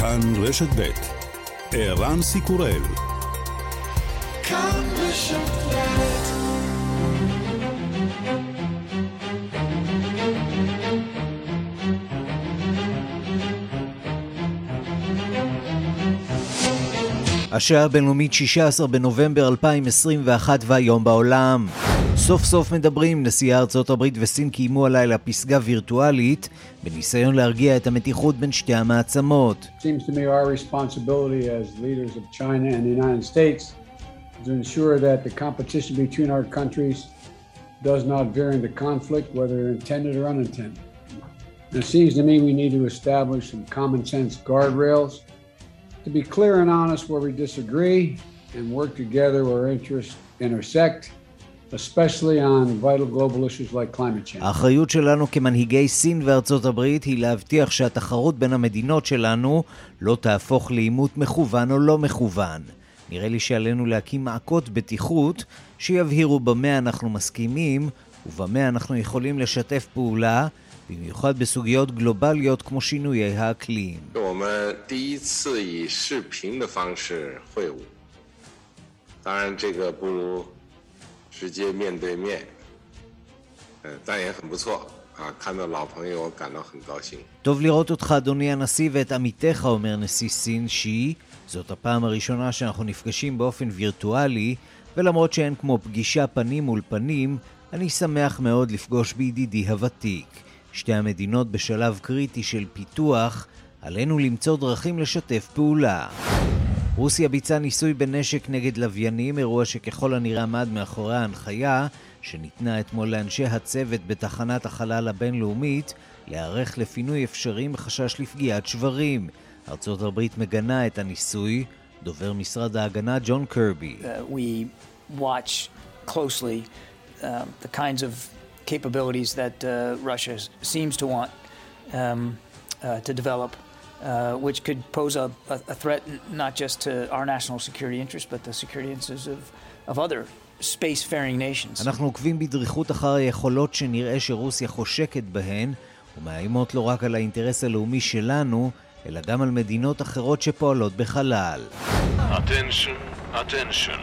כאן רשת ב' ערן סיקורל כאן רשת השעה הבינלאומית 16 בנובמבר 2021 והיום בעולם. סוף סוף מדברים, נשיאי ארצות הברית וסין קיימו הלילה פסגה וירטואלית בניסיון להרגיע את המתיחות בין שתי המעצמות. does not veer into conflict, whether intended or unintended. It seems to me we need to establish some common sense guardrails to be clear and honest where we disagree and work together where interests intersect. האחריות שלנו כמנהיגי סין וארצות הברית היא להבטיח שהתחרות בין המדינות שלנו לא תהפוך לעימות מכוון או לא מכוון. נראה לי שעלינו להקים מעקות בטיחות שיבהירו במה אנחנו מסכימים ובמה אנחנו יכולים לשתף פעולה, במיוחד בסוגיות גלובליות כמו שינויי האקלים. 直接面对面，呃，但也很不错啊！看到老朋友，我感到很高兴。טוב לראות אותך, אדוני הנשיא, ואת עמיתך, אומר נשיא סין שי. זאת הפעם הראשונה שאנחנו נפגשים באופן וירטואלי, ולמרות שאין כמו פגישה פנים מול פנים, אני שמח מאוד לפגוש בידידי הוותיק. שתי המדינות בשלב קריטי של פיתוח, עלינו למצוא דרכים לשתף פעולה. רוסיה ביצעה ניסוי בנשק נגד לוויינים, אירוע שככל הנראה עמד מאחורי ההנחיה שניתנה אתמול לאנשי הצוות בתחנת החלל הבינלאומית להיערך לפינוי אפשרי מחשש לפגיעת שברים. ארצות הברית מגנה את הניסוי, דובר משרד ההגנה ג'ון קרבי. Uh, closely uh, the kinds of capabilities that uh, Russia seems to want um, uh, to develop uh, which could pose a, a, a, threat not just to our national security interests, but the security interests of, of other space-faring nations. אנחנו עוקבים בדריכות אחר היכולות שנראה שרוסיה חושקת בהן, ומאיימות לא רק על האינטרס הלאומי שלנו, אלא גם על מדינות אחרות שפועלות בחלל. Attention, attention.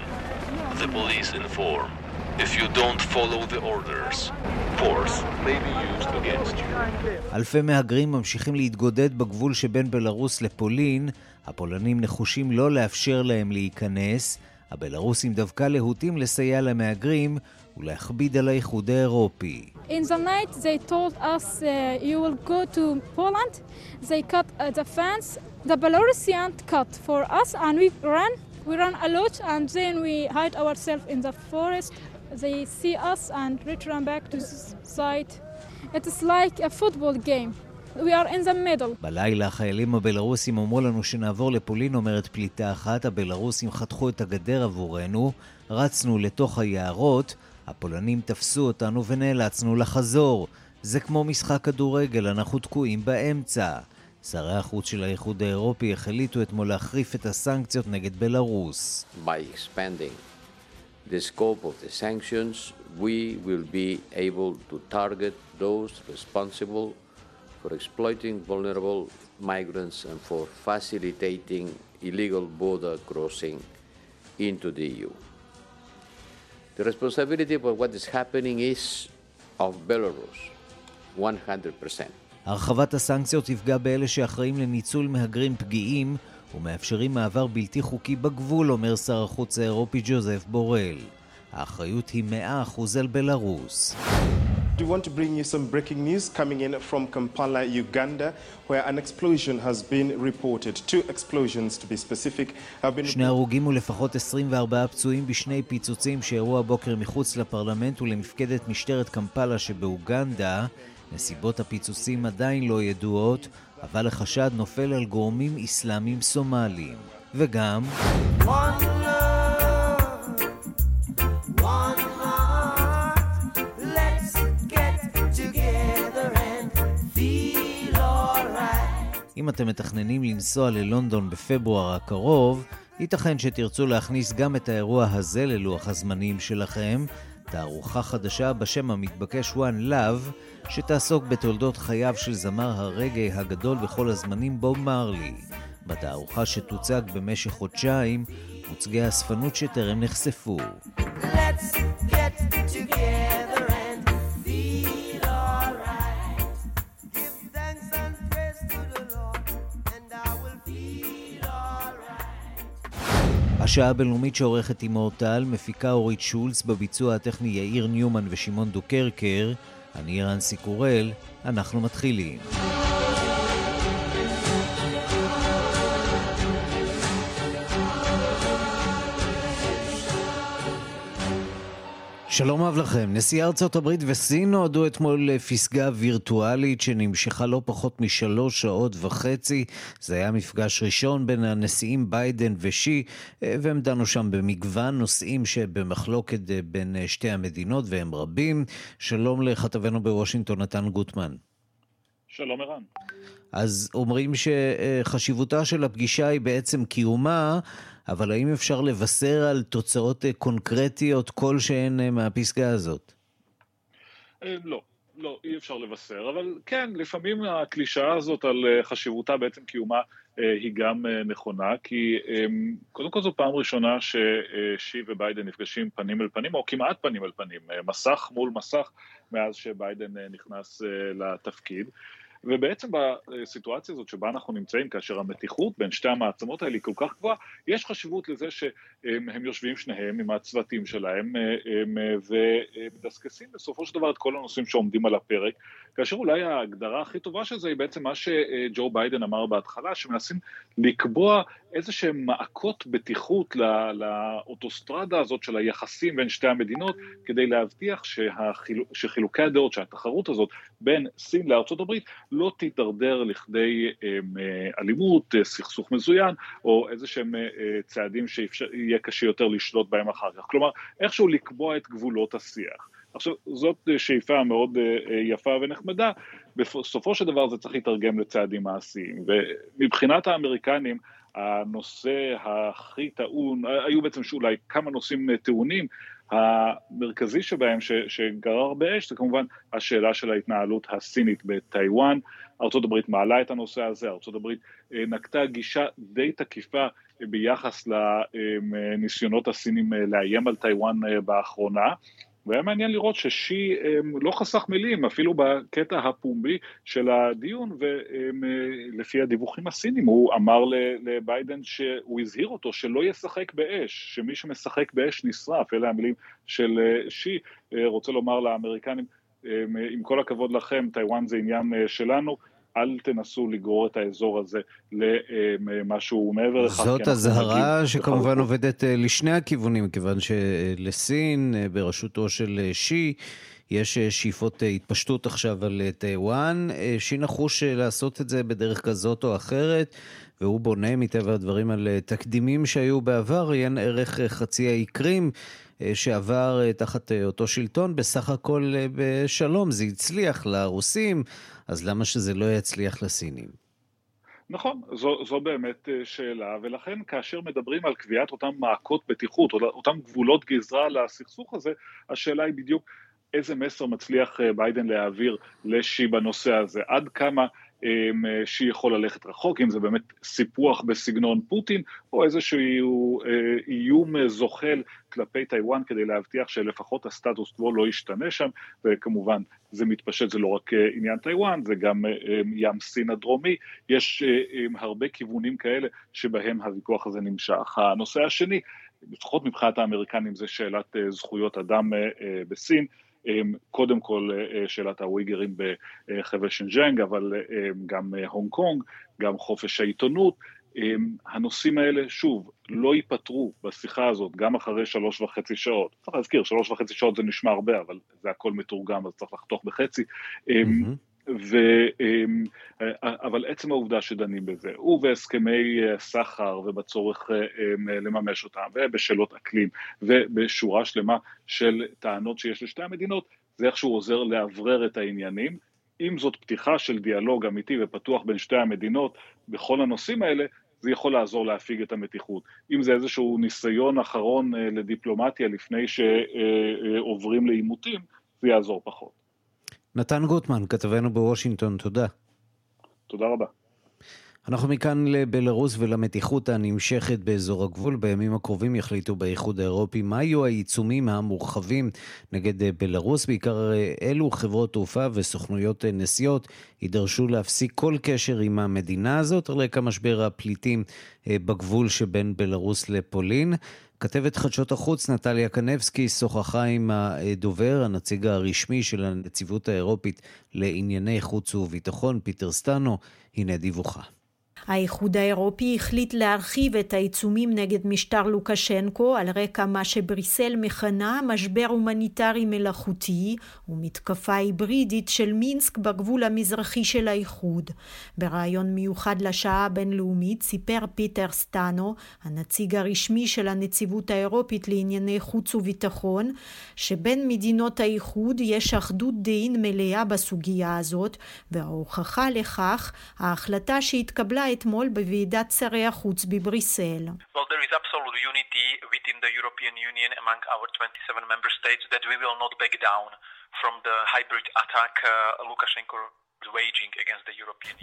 The police inform. If you don't follow the orders, force may be used against you. אלפי מהגרים ממשיכים להתגודד בגבול שבין בלרוס לפולין. הפולנים נחושים לא לאפשר להם להיכנס. הבלרוסים דווקא להוטים לסייע למהגרים ולהכביד על האיחוד האירופי. In the night they told us uh, you will go to Poland. They cut uh, the fence. The Belarusian cut for us and we ran. We ran a lot and then we hide ourselves in the forest. They see us and return back to the site. It's like a football game. We are in the middle. בלילה החיילים הבלרוסים אמרו לנו שנעבור לפולין, אומרת פליטה אחת. הבלרוסים חתכו את הגדר עבורנו, רצנו לתוך היערות, הפולנים תפסו אותנו ונאלצנו לחזור. זה כמו משחק כדורגל, אנחנו תקועים באמצע. שרי החוץ של האיחוד האירופי החליטו אתמול להחריף את הסנקציות נגד בלרוס. By expanding the scope of the sanctions, we will be able to target those responsible for exploiting vulnerable migrants and for facilitating illegal border crossing into the EU. The responsibility for what is happening is of Belarus, 100%. הרחבת הסנקציות תפגע באלה שאחראים לניצול מהגרים פגיעים ומאפשרים מעבר בלתי חוקי בגבול, אומר שר החוץ האירופי ג'וזף בורל. האחריות היא 100% על בלארוס. We want to bring you some breaking news coming in from Kampala, Uganda, where an explosion has been reported. Two explosions, to be specific, have been... שני הרוגים ולפחות 24 פצועים בשני פיצוצים שאירעו הבוקר מחוץ לפרלמנט ולמפקדת משטרת קמפלה שבאוגנדה. נסיבות הפיצוצים עדיין לא ידועות, אבל החשד נופל על גורמים אסלאמיים סומליים. וגם... אם אתם מתכננים לנסוע ללונדון בפברואר הקרוב, ייתכן שתרצו להכניס גם את האירוע הזה ללוח הזמנים שלכם, תערוכה חדשה בשם המתבקש One Love, שתעסוק בתולדות חייו של זמר הרגעי הגדול בכל הזמנים בוב מרלי. בתערוכה שתוצג במשך חודשיים, מוצגי אספנות שטרם נחשפו. Let's get together השעה הבינלאומית שעורכת עם אורטל, מפיקה אורית שולץ, בביצוע הטכני יאיר ניומן ושמעון דוקרקר. אני רנסי קורל, אנחנו מתחילים. שלום אהב לכם. נשיא ארצות הברית וסין נועדו אתמול לפסגה וירטואלית שנמשכה לא פחות משלוש שעות וחצי. זה היה מפגש ראשון בין הנשיאים ביידן ושי, והם דנו שם במגוון נושאים שבמחלוקת בין שתי המדינות, והם רבים. שלום לכתבנו בוושינגטון, נתן גוטמן. שלום ערן. אז אומרים שחשיבותה של הפגישה היא בעצם קיומה. אבל האם אפשר לבשר על תוצאות אה, קונקרטיות כלשהן אה, מהפסגה הזאת? אה, לא. לא, אי אפשר לבשר, אבל כן, לפעמים הקלישאה הזאת על חשיבותה בעצם קיומה היא גם נכונה, כי קודם כל זו פעם ראשונה ששי וביידן נפגשים פנים אל פנים, או כמעט פנים אל פנים, מסך מול מסך, מאז שביידן נכנס לתפקיד. ובעצם בסיטואציה הזאת שבה אנחנו נמצאים, כאשר המתיחות בין שתי המעצמות האלה היא כל כך גבוהה, יש חשיבות לזה שהם יושבים שניהם עם הצוותים שלהם ומדסקסים בסופו של דבר את כל הנושאים שעומדים על הפרק, כאשר אולי ההגדרה הכי טובה של זה היא בעצם מה שג'ו ביידן אמר בהתחלה, שמנסים לקבוע איזה שהם מעקות בטיחות לאוטוסטרדה הזאת של היחסים בין שתי המדינות, כדי להבטיח שהחיל... שחילוקי הדעות, שהתחרות הזאת בין סין לארצות הברית לא תידרדר לכדי אמ, אה, אלימות, אה, סכסוך מזוין, או איזה שהם אה, צעדים שיהיה קשה יותר לשלוט בהם אחר כך. כלומר, איכשהו לקבוע את גבולות השיח. עכשיו, זאת שאיפה מאוד יפה ונחמדה, בסופו של דבר זה צריך להתרגם לצעדים מעשיים, ומבחינת האמריקנים, הנושא הכי טעון, היו בעצם אולי כמה נושאים טעונים, המרכזי שבהם ש, שגרר באש זה כמובן השאלה של ההתנהלות הסינית בטיוואן. ארה"ב מעלה את הנושא הזה, ארה"ב אה, נקטה גישה די תקיפה ביחס לניסיונות הסינים אה, לאיים על טיוואן אה, באחרונה. והיה מעניין לראות ששי לא חסך מילים, אפילו בקטע הפומבי של הדיון, ולפי הדיווחים הסינים הוא אמר לביידן שהוא הזהיר אותו שלא ישחק באש, שמי שמשחק באש נשרף, אלה המילים של אה, שי, אה, רוצה לומר לאמריקנים, עם כל הכבוד לכם, טיוואן זה עניין אה, שלנו, אל תנסו לגרור את האזור הזה למשהו מעבר לכך. זאת אזהרה שכמובן עובדת אה, לשני הכיוונים, כיוון שלסין, אה, בראשותו של אה, שי, יש שאיפות התפשטות עכשיו על טיוואן. שי נחוש לעשות את זה בדרך כזאת או אחרת, והוא בונה מטבע הדברים על תקדימים שהיו בעבר, עיין ערך חצי האי קרים. שעבר תחת אותו שלטון, בסך הכל בשלום. זה הצליח לרוסים, אז למה שזה לא יצליח לסינים? נכון, זו, זו באמת אה, שאלה, ולכן כאשר מדברים על קביעת אותם מעקות בטיחות, או אותם גבולות גזרה לסכסוך הזה, השאלה היא בדיוק איזה מסר מצליח אה, ביידן להעביר לשי בנושא הזה, עד כמה אה, שי יכול ללכת רחוק, אם זה באמת סיפוח בסגנון פוטין, או איזשהו אה, איום זוחל כלפי טיוואן כדי להבטיח שלפחות הסטטוס קוו לא ישתנה שם, וכמובן זה מתפשט, זה לא רק עניין טיוואן, זה גם ים סין הדרומי, יש הרבה כיוונים כאלה שבהם הוויכוח הזה נמשך. הנושא השני, לפחות מבחינת האמריקנים, זה שאלת זכויות אדם בסין. קודם כל אה, אה, שאלת הוויגרים בחבל שנג'נג, אבל אה, גם הונג קונג, גם חופש העיתונות. הנושאים האלה, שוב, לא ייפתרו בשיחה הזאת גם אחרי שלוש וחצי שעות. צריך להזכיר, שלוש וחצי שעות זה נשמע הרבה, אבל זה הכל מתורגם, אז צריך לחתוך בחצי. Mm-hmm. ו, אמ, אבל עצם העובדה שדנים בזה, ובהסכמי סחר ובצורך אמ, לממש אותם, ובשאלות אקלים, ובשורה שלמה של טענות שיש לשתי המדינות, זה איכשהו עוזר לאוורר את העניינים. אם זאת פתיחה של דיאלוג אמיתי ופתוח בין שתי המדינות בכל הנושאים האלה, זה יכול לעזור להפיג את המתיחות. אם זה איזשהו ניסיון אחרון אה, לדיפלומטיה לפני שעוברים לעימותים, זה יעזור פחות. נתן גוטמן, כתבנו בוושינגטון, תודה. תודה רבה. אנחנו מכאן לבלארוס ולמתיחות הנמשכת באזור הגבול. בימים הקרובים יחליטו באיחוד האירופי מה יהיו העיצומים המורחבים נגד בלארוס. בעיקר אלו חברות תעופה וסוכנויות נסיעות יידרשו להפסיק כל קשר עם המדינה הזאת על רקע משבר הפליטים בגבול שבין בלארוס לפולין. כתבת חדשות החוץ נטליה קנבסקי שוחחה עם הדובר, הנציג הרשמי של הנציבות האירופית לענייני חוץ וביטחון, פיטר סטאנו. הנה דיווחה. האיחוד האירופי החליט להרחיב את העיצומים נגד משטר לוקשנקו על רקע מה שבריסל מכנה משבר הומניטרי מלאכותי ומתקפה היברידית של מינסק בגבול המזרחי של האיחוד. בריאיון מיוחד לשעה הבינלאומית סיפר פיטר סטאנו, הנציג הרשמי של הנציבות האירופית לענייני חוץ וביטחון, שבין מדינות האיחוד יש אחדות דעים מלאה בסוגיה הזאת, וההוכחה לכך ההחלטה שהתקבלה אתמול בוועידת שרי החוץ בבריסל. Well, there is absolute unity within the European Union among our 27 member states that we will not back down from the hybrid attack uh, Lukashenko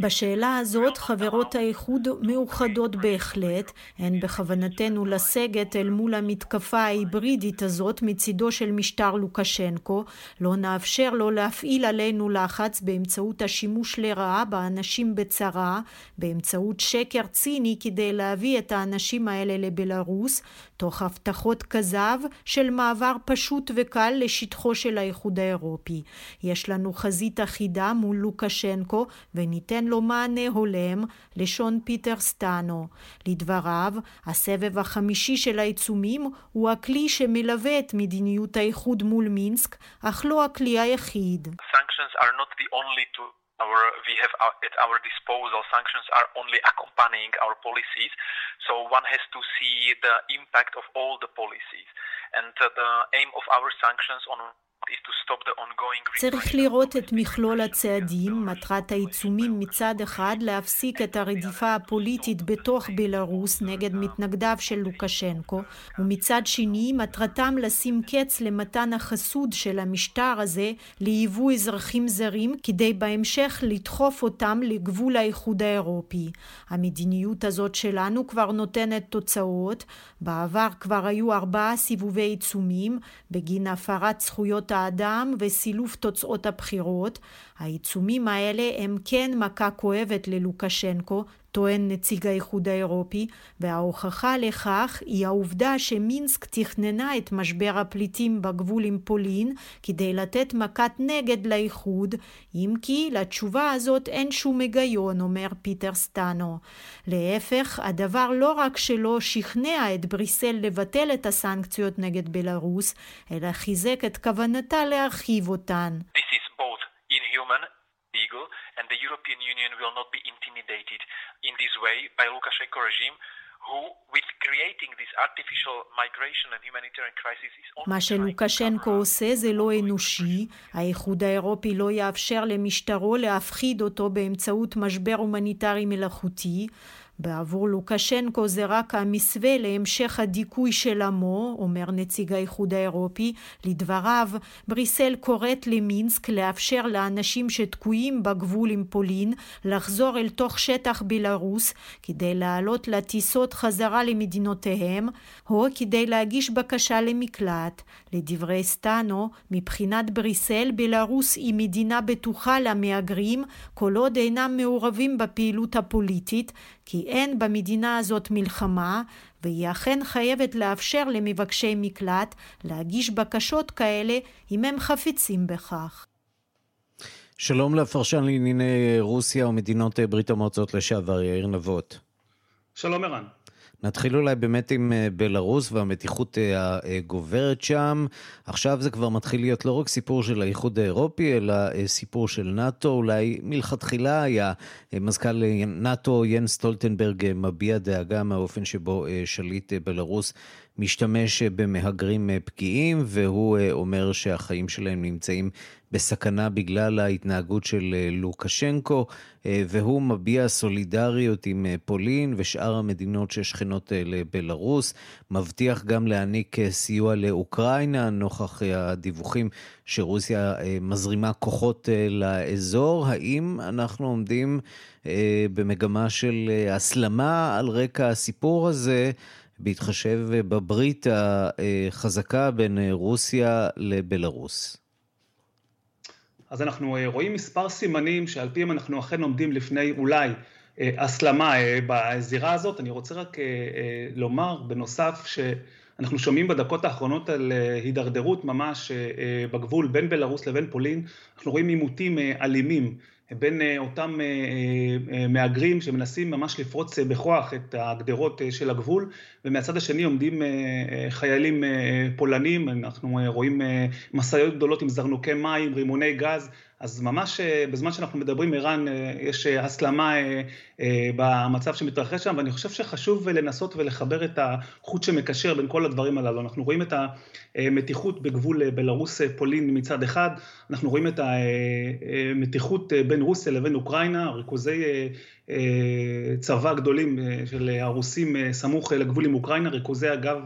בשאלה הזאת חברות האיחוד מאוחדות בהחלט, הן בכוונתנו לסגת אל מול המתקפה ההיברידית הזאת מצידו של משטר לוקשנקו, לא נאפשר לו להפעיל עלינו לחץ באמצעות השימוש לרעה באנשים בצרה, באמצעות שקר ציני כדי להביא את האנשים האלה לבלארוס, תוך הבטחות כזב של מעבר פשוט וקל לשטחו של האיחוד האירופי. יש לנו חזית אחידה מול לוקשנקו וניתן לו מענה הולם, לשון פיטר סטאנו. לדבריו, הסבב החמישי של העיצומים הוא הכלי שמלווה את מדיניות האיחוד מול מינסק, אך לא הכלי היחיד. Our, we have at our disposal sanctions are only accompanying our policies. So one has to see the impact of all the policies. And uh, the aim of our sanctions on צריך לראות את מכלול הצעדים, מטרת העיצומים מצד אחד להפסיק את הרדיפה הפוליטית בתוך בלארוס נגד מתנגדיו של לוקשנקו, ומצד שני מטרתם לשים קץ למתן החסוד של המשטר הזה ליבוא אזרחים זרים כדי בהמשך לדחוף אותם לגבול האיחוד האירופי. המדיניות הזאת שלנו כבר נותנת תוצאות, בעבר כבר היו ארבעה סיבובי עיצומים בגין הפרת זכויות האדם וסילוף תוצאות הבחירות. העיצומים האלה הם כן מכה כואבת ללוקשנקו, טוען נציג האיחוד האירופי, וההוכחה לכך היא העובדה שמינסק תכננה את משבר הפליטים בגבול עם פולין כדי לתת מכת נגד לאיחוד, אם כי לתשובה הזאת אין שום היגיון, אומר פיטר סטאנו. להפך, הדבר לא רק שלא שכנע את בריסל לבטל את הסנקציות נגד בלארוס, אלא חיזק את כוונתה להרחיב אותן. This is both inhuman legal and the European Union will not be intimidated in this way by Lukashenko regime מה שלוקשנקו עושה זה לא אנושי, האיחוד האירופי לא יאפשר למשטרו להפחיד אותו באמצעות משבר הומניטרי מלאכותי, בעבור לוקשנקו זה רק המסווה להמשך הדיכוי של עמו, אומר נציג האיחוד האירופי. לדבריו, בריסל קוראת למינסק לאפשר לאנשים שתקועים בגבול עם פולין לחזור אל תוך שטח בלארוס כדי לעלות לטיסות חזרה למדינותיהם, או כדי להגיש בקשה למקלט. לדברי סטאנו, מבחינת בריסל, בלארוס היא מדינה בטוחה למהגרים, כל עוד אינם מעורבים בפעילות הפוליטית, כי אין במדינה הזאת מלחמה, והיא אכן חייבת לאפשר למבקשי מקלט להגיש בקשות כאלה אם הם חפצים בכך. שלום לפרשן לענייני רוסיה ומדינות ברית המועצות לשעבר, יאיר נבות. שלום ערן. נתחיל אולי באמת עם אה, בלארוס והמתיחות אה, הגוברת שם. עכשיו זה כבר מתחיל להיות לא רק סיפור של האיחוד האירופי, אלא אה, סיפור של נאט"ו. אולי מלכתחילה היה מזכ"ל נאט"ו יאן סטולטנברג מביע דאגה מהאופן שבו שליט בלארוס משתמש במהגרים פגיעים, והוא אומר שהחיים שלהם נמצאים בסכנה בגלל ההתנהגות של לוקשנקו, והוא מביע סולידריות עם פולין ושאר המדינות ששכנות לבלארוס, מבטיח גם להעניק סיוע לאוקראינה, נוכח הדיווחים שרוסיה מזרימה כוחות לאזור. האם אנחנו עומדים במגמה של הסלמה על רקע הסיפור הזה? בהתחשב בברית החזקה בין רוסיה לבלארוס? אז אנחנו רואים מספר סימנים שעל פיהם אנחנו אכן עומדים לפני אולי הסלמה בזירה הזאת. אני רוצה רק לומר בנוסף שאנחנו שומעים בדקות האחרונות על הידרדרות ממש בגבול בין בלארוס לבין פולין, אנחנו רואים עימותים אלימים בין אה, אותם אה, אה, מהגרים שמנסים ממש לפרוץ בכוח את הגדרות של הגבול, ומהצד השני עומדים חיילים פולנים, אנחנו רואים משאיות גדולות עם זרנוקי מים, רימוני גז, אז ממש בזמן שאנחנו מדברים, ערן, יש הסלמה במצב שמתרחש שם, ואני חושב שחשוב לנסות ולחבר את החוט שמקשר בין כל הדברים הללו. אנחנו רואים את המתיחות בגבול בלרוס-פולין מצד אחד, אנחנו רואים את המתיחות בין רוסיה לבין אוקראינה, ריכוזי צבא גדולים של הרוסים סמוך לגבול עם אוקראינה, ריכוזי אגב,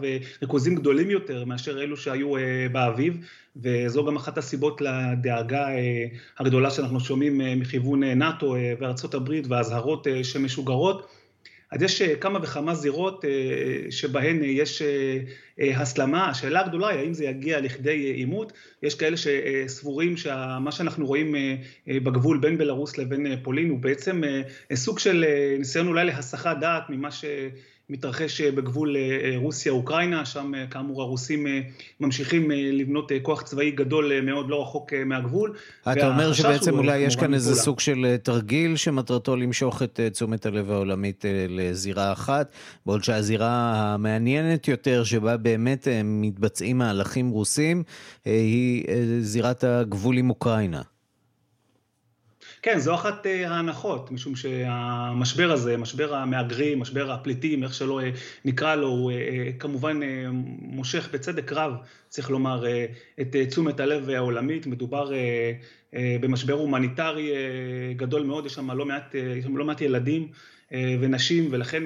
ריכוזים גדולים יותר מאשר אלו שהיו באביב, וזו גם אחת הסיבות לדאגה הגדולה שאנחנו שומעים מכיוון נאט"ו וארצות הברית והאזהרות שמשוגרות. אז יש כמה וכמה זירות שבהן יש הסלמה, השאלה הגדולה היא האם זה יגיע לכדי עימות, יש כאלה שסבורים שמה שאנחנו רואים בגבול בין בלרוס לבין פולין הוא בעצם סוג של ניסיון אולי להסחת דעת ממה ש... מתרחש בגבול רוסיה-אוקראינה, שם כאמור הרוסים ממשיכים לבנות כוח צבאי גדול מאוד לא רחוק מהגבול. אתה אומר שבעצם אולי יש כאן איזה סוג של תרגיל שמטרתו למשוך את תשומת הלב העולמית לזירה אחת, בעוד שהזירה המעניינת יותר שבה באמת מתבצעים מהלכים רוסים היא זירת הגבול עם אוקראינה. כן, זו אחת אה, ההנחות, משום שהמשבר הזה, משבר המהגרים, משבר הפליטים, איך שלא אה, נקרא לו, הוא אה, כמובן מושך בצדק רב, צריך לומר, את תשומת הלב העולמית. מדובר במשבר הומניטרי גדול מאוד, יש שם לא מעט, שם לא מעט ילדים. ונשים, ולכן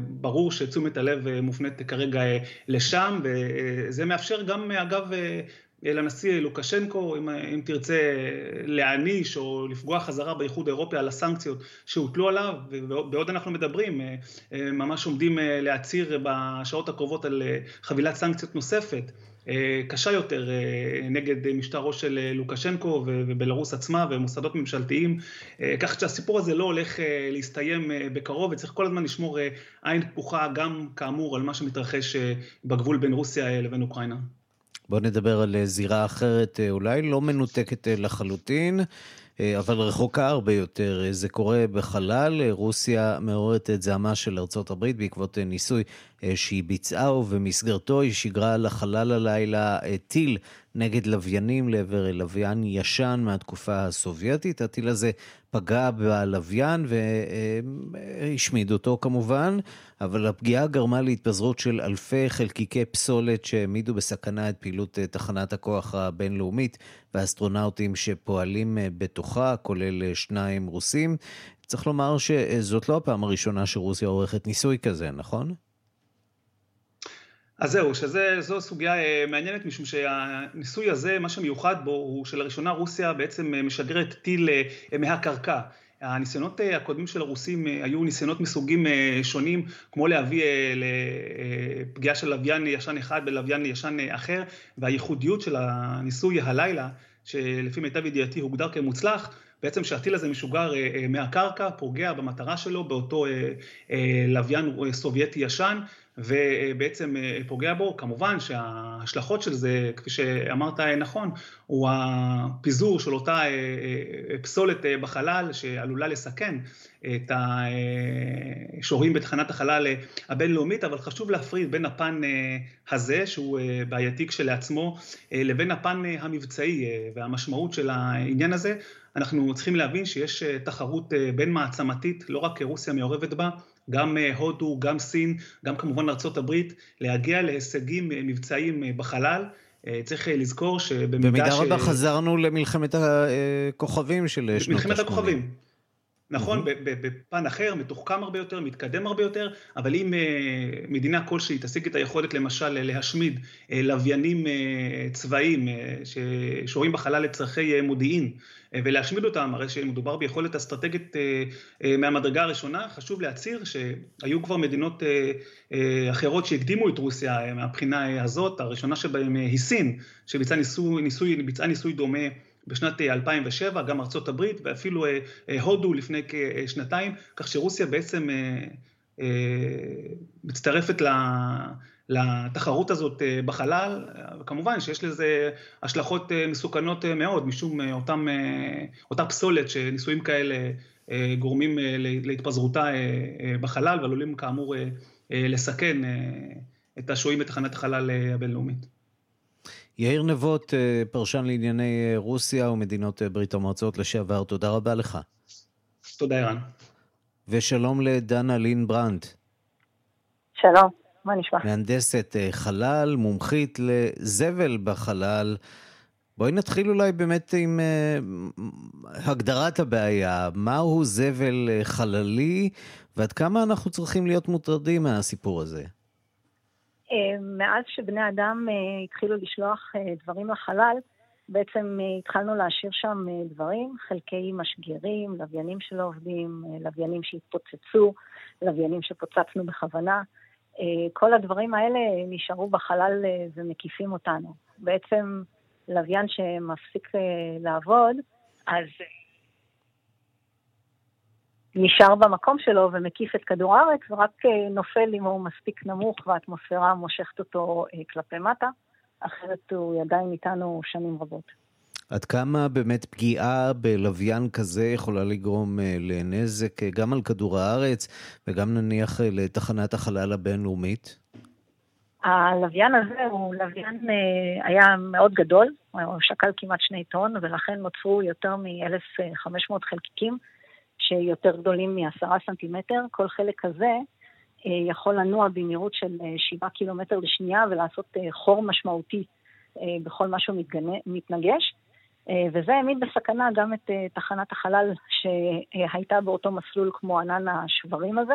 ברור שתשומת הלב מופנית כרגע לשם, וזה מאפשר גם, אגב, לנשיא לוקשנקו, אם, אם תרצה להעניש או לפגוע חזרה באיחוד האירופי על הסנקציות שהוטלו עליו, ובעוד אנחנו מדברים, ממש עומדים להצהיר בשעות הקרובות על חבילת סנקציות נוספת. קשה יותר נגד משטרו של לוקשנקו ובלרוס עצמה ומוסדות ממשלתיים, כך שהסיפור הזה לא הולך להסתיים בקרוב וצריך כל הזמן לשמור עין פקוחה גם כאמור על מה שמתרחש בגבול בין רוסיה לבין אוקראינה. בואו נדבר על אה, זירה אחרת, אה, אולי לא מנותקת אה, לחלוטין, אבל רחוקה הרבה יותר. זה קורה בחלל, רוסיה מעוררת את זעמה של ארצות הברית בעקבות ניסוי שהיא ביצעה, ובמסגרתו היא שיגרה לחלל הלילה טיל נגד לוויינים לעבר לוויין ישן מהתקופה הסובייטית. הטיל הזה פגע בלוויין והשמיד אותו כמובן, אבל הפגיעה גרמה להתפזרות של אלפי חלקיקי פסולת שהעמידו בסכנה את פעילות תחנת הכוח הבינלאומית והאסטרונאוטים שפועלים בתוכה, כולל שניים רוסים. צריך לומר שזאת לא הפעם הראשונה שרוסיה עורכת ניסוי כזה, נכון? אז זהו, שזו סוגיה אה, מעניינת, משום שהניסוי הזה, מה שמיוחד בו, הוא שלראשונה רוסיה בעצם אה, משגרת טיל אה, מהקרקע. הניסיונות הקודמים של הרוסים היו ניסיונות מסוגים שונים, כמו להביא לפגיעה של לוויין ישן אחד בלוויין ישן אחר, והייחודיות של הניסוי הלילה, שלפי מיטב ידיעתי הוגדר כמוצלח, בעצם שהטיל הזה משוגר מהקרקע, פוגע במטרה שלו באותו לוויין סובייטי ישן, ובעצם אה, פוגע בו. כמובן שההשלכות של זה, כפי שאמרת נכון, הוא הפיזור של אותה אה, אה, פסולת בחלל שעלולה לסכן את השוהים בתחנת החלל הבינלאומית, אבל חשוב להפריד בין הפן הזה, שהוא בעייתי כשלעצמו, לבין הפן המבצעי והמשמעות של העניין הזה. אנחנו צריכים להבין שיש תחרות בין מעצמתית, לא רק רוסיה מעורבת בה, גם הודו, גם סין, גם כמובן ארה"ב, להגיע להישגים מבצעיים בחלל. צריך לזכור שבמידה במידה ש... רבה חזרנו למלחמת הכוכבים של שנות ה-80. מלחמת הכוכבים. נכון, mm-hmm. בפן אחר, מתוחכם הרבה יותר, מתקדם הרבה יותר, אבל אם אה, מדינה כלשהי תשיג את היכולת למשל להשמיד אה, לוויינים אה, צבאיים ששוהים בחלל לצרכי מודיעין ולהשמיד אותם, הרי שמדובר ביכולת אסטרטגית מהמדרגה הראשונה, חשוב להצהיר שהיו כבר מדינות אחרות שהקדימו את רוסיה מהבחינה הזאת, הראשונה שבהן היא סין, שביצעה ניסוי, ניסוי, ניסוי דומה בשנת 2007, גם ארצות הברית ואפילו אה, אה, הודו לפני כשנתיים, כך שרוסיה בעצם אה, מצטרפת לתחרות הזאת בחלל, כמובן שיש לזה השלכות מסוכנות מאוד, משום אותם, אותה פסולת שניסויים כאלה גורמים להתפזרותה בחלל ועלולים כאמור לסכן את השוהים בתחנת החלל הבינלאומית. יאיר נבות, אה, פרשן לענייני אה, רוסיה ומדינות אה, ברית המועצות לשעבר, תודה רבה לך. תודה, ערן. ושלום לדנה לין ברנד. שלום, מה נשמע? מהנדסת חלל, מומחית לזבל בחלל. בואי נתחיל אולי באמת עם uh, הגדרת הבעיה, מהו זבל חללי ועד כמה אנחנו צריכים להיות מוטרדים מהסיפור הזה. אה, מאז שבני אדם אה, התחילו לשלוח אה, דברים לחלל, בעצם התחלנו להשאיר שם דברים, חלקי משגרים, לוויינים שלא עובדים, לוויינים שהתפוצצו, לוויינים שפוצצנו בכוונה. כל הדברים האלה נשארו בחלל ומקיפים אותנו. בעצם לוויין שמפסיק לעבוד, אז נשאר במקום שלו ומקיף את כדור הארץ, ורק אה, נופל אם הוא מספיק נמוך והאטמוספירה מושכת אותו אה, כלפי מטה, אחרת הוא עדיין איתנו שנים רבות. עד כמה באמת פגיעה בלוויין כזה יכולה לגרום אה, לנזק גם על כדור הארץ וגם נניח לתחנת החלל הבינלאומית? הלוויין הזה הוא לוויין, היה מאוד גדול, הוא שקל כמעט שני טון, ולכן נוצרו יותר מ-1,500 חלקיקים. שיותר גדולים מעשרה סנטימטר, כל חלק כזה אה, יכול לנוע במהירות של אה, שבעה קילומטר לשנייה ולעשות אה, חור משמעותי בכל מה שהוא מתנגש. וזה העמיד בסכנה גם את תחנת החלל שהייתה באותו מסלול כמו ענן השברים הזה.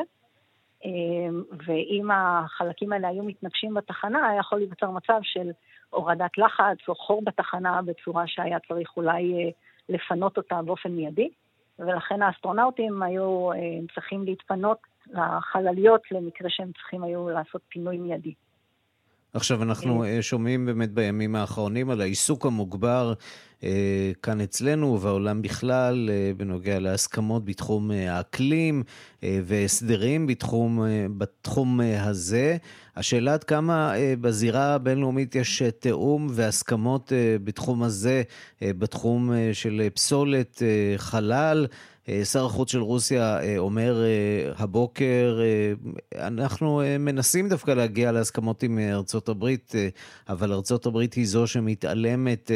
ואם החלקים האלה היו מתנגשים בתחנה, היה יכול להיווצר מצב של הורדת לחץ או חור בתחנה בצורה שהיה צריך אולי לפנות אותה באופן מיידי. ולכן האסטרונאוטים היו אה, צריכים להתפנות לחלליות למקרה שהם צריכים היו לעשות פינוי מיידי. עכשיו אנחנו אה, שומעים באמת בימים האחרונים על העיסוק המוגבר אה, כאן אצלנו ובעולם בכלל בנוגע להסכמות בתחום האקלים והסדרים בתחום, בתחום הזה. השאלה עד כמה בזירה הבינלאומית יש תיאום והסכמות בתחום הזה, בתחום של פסולת חלל. אה, שר החוץ של רוסיה אה, אומר אה, הבוקר, אנחנו מנסים דווקא להגיע להסכמות עם ארצות הברית, אבל ארצות הברית היא זו שמתעלמת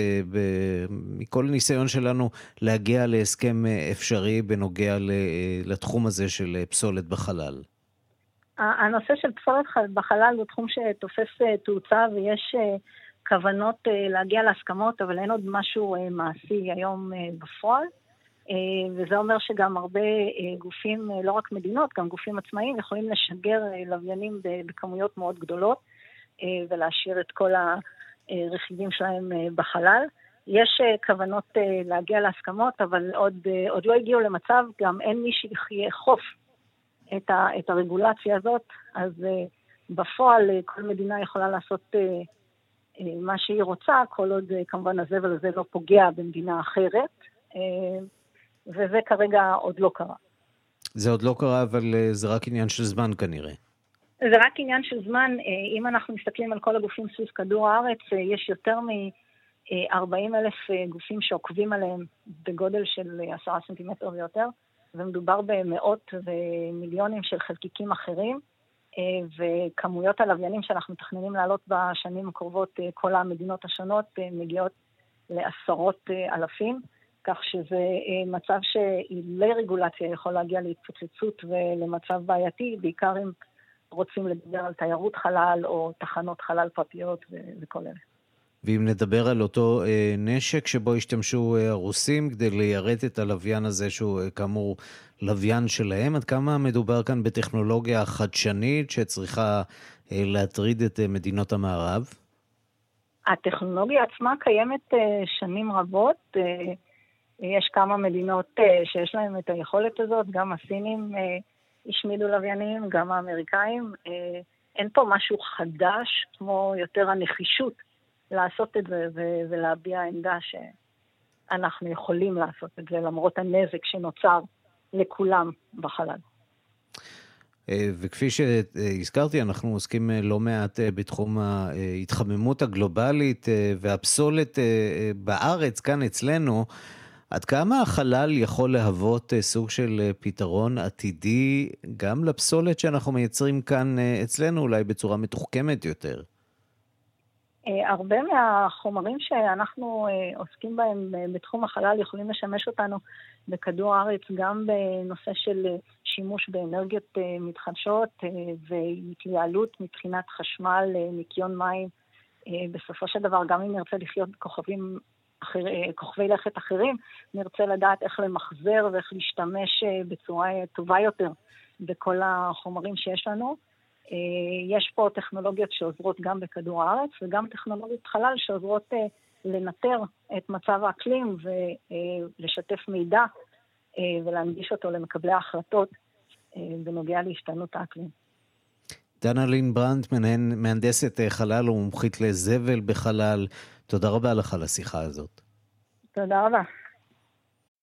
מכל ניסיון שלנו להגיע להסכם אפשרי בנוגע לתחום הזה של פסולת בחלל. הנושא של פסולת בחלל הוא תחום שתופס תאוצה ויש כוונות להגיע להסכמות, אבל אין עוד משהו מעשי היום בפועל. אה, וזה אומר שגם הרבה אה, גופים, אה, לא רק מדינות, גם גופים עצמאיים, יכולים לשגר לוויינים בכמויות מאוד גדולות ולהשאיר את כל הרכיבים שלהם בחלל. יש כוונות להגיע להסכמות, אבל עוד, עוד לא הגיעו למצב, גם אין מי שיאכוף את, את הרגולציה הזאת, אז בפועל כל מדינה יכולה לעשות מה שהיא רוצה, כל עוד כמובן הזבל הזה לא פוגע במדינה אחרת. וזה כרגע עוד לא קרה. זה עוד לא קרה, אבל אה, זה רק עניין של זמן כנראה. זה רק עניין של זמן. אה, אם אנחנו מסתכלים על כל הגופים סביב כדור הארץ, אה, יש יותר מ-40 אלף גופים שעוקבים עליהם בגודל של עשרה סנטימטר ויותר, ומדובר במאות ומיליונים של חלקיקים אחרים, וכמויות הלוויינים שאנחנו מתכננים לעלות בשנים הקרובות, כל המדינות השונות מגיעות לעשרות אלפים. כך שזה מצב שאילולא רגולציה יכול להגיע להתפוצצות ולמצב בעייתי, בעיקר אם רוצים לדבר על תיירות חלל או תחנות חלל פרטיות וכל אלה. ואם נדבר על אותו אה, נשק שבו השתמשו אה, הרוסים כדי ליירט את הלוויין הזה, שהוא אה, כאמור לוויין שלהם, עד כמה מדובר כאן בטכנולוגיה חדשנית שצריכה אה, להטריד את אה, מדינות המערב? הטכנולוגיה עצמה קיימת אה, שנים רבות. אה, יש כמה מדינות אה, שיש להן את היכולת הזאת, גם הסינים אה, השמידו לוויינים, גם האמריקאים. אה, אין פה משהו חדש, כמו יותר הנחישות לעשות את זה ולהביע עמדה שאנחנו יכולים לעשות את זה, למרות הנזק שנוצר לכולם בחלל. וכפי שהזכרתי, אנחנו עוסקים לא מעט בתחום ההתחממות הגלובלית והפסולת בארץ, כאן אצלנו. עד כמה החלל יכול להוות סוג של פתרון עתידי גם לפסולת שאנחנו מייצרים כאן אצלנו, אולי בצורה מתוחכמת יותר? הרבה מהחומרים שאנחנו עוסקים בהם בתחום החלל יכולים לשמש אותנו בכדור הארץ גם בנושא של שימוש באנרגיות אה, מתחדשות אה, והתייעלות מבחינת חשמל, אה, ניקיון מים. בסופו של דבר, גם אם נרצה לחיות בכוכבים כוכבי לכת אחרים, נרצה לדעת איך למחזר ואיך להשתמש בצורה טובה יותר בכל החומרים שיש לנו. יש פה טכנולוגיות שעוזרות גם בכדור הארץ וגם טכנולוגיות חלל שעוזרות לנטר את מצב האקלים ולשתף מידע ולהנגיש אותו למקבלי ההחלטות אה, בנוגע להשתנות האקלים. דנה לין ברנט, מהנדסת אה, חלל ומומחית לזבל בחלל, תודה רבה לך על השיחה הזאת. תודה רבה.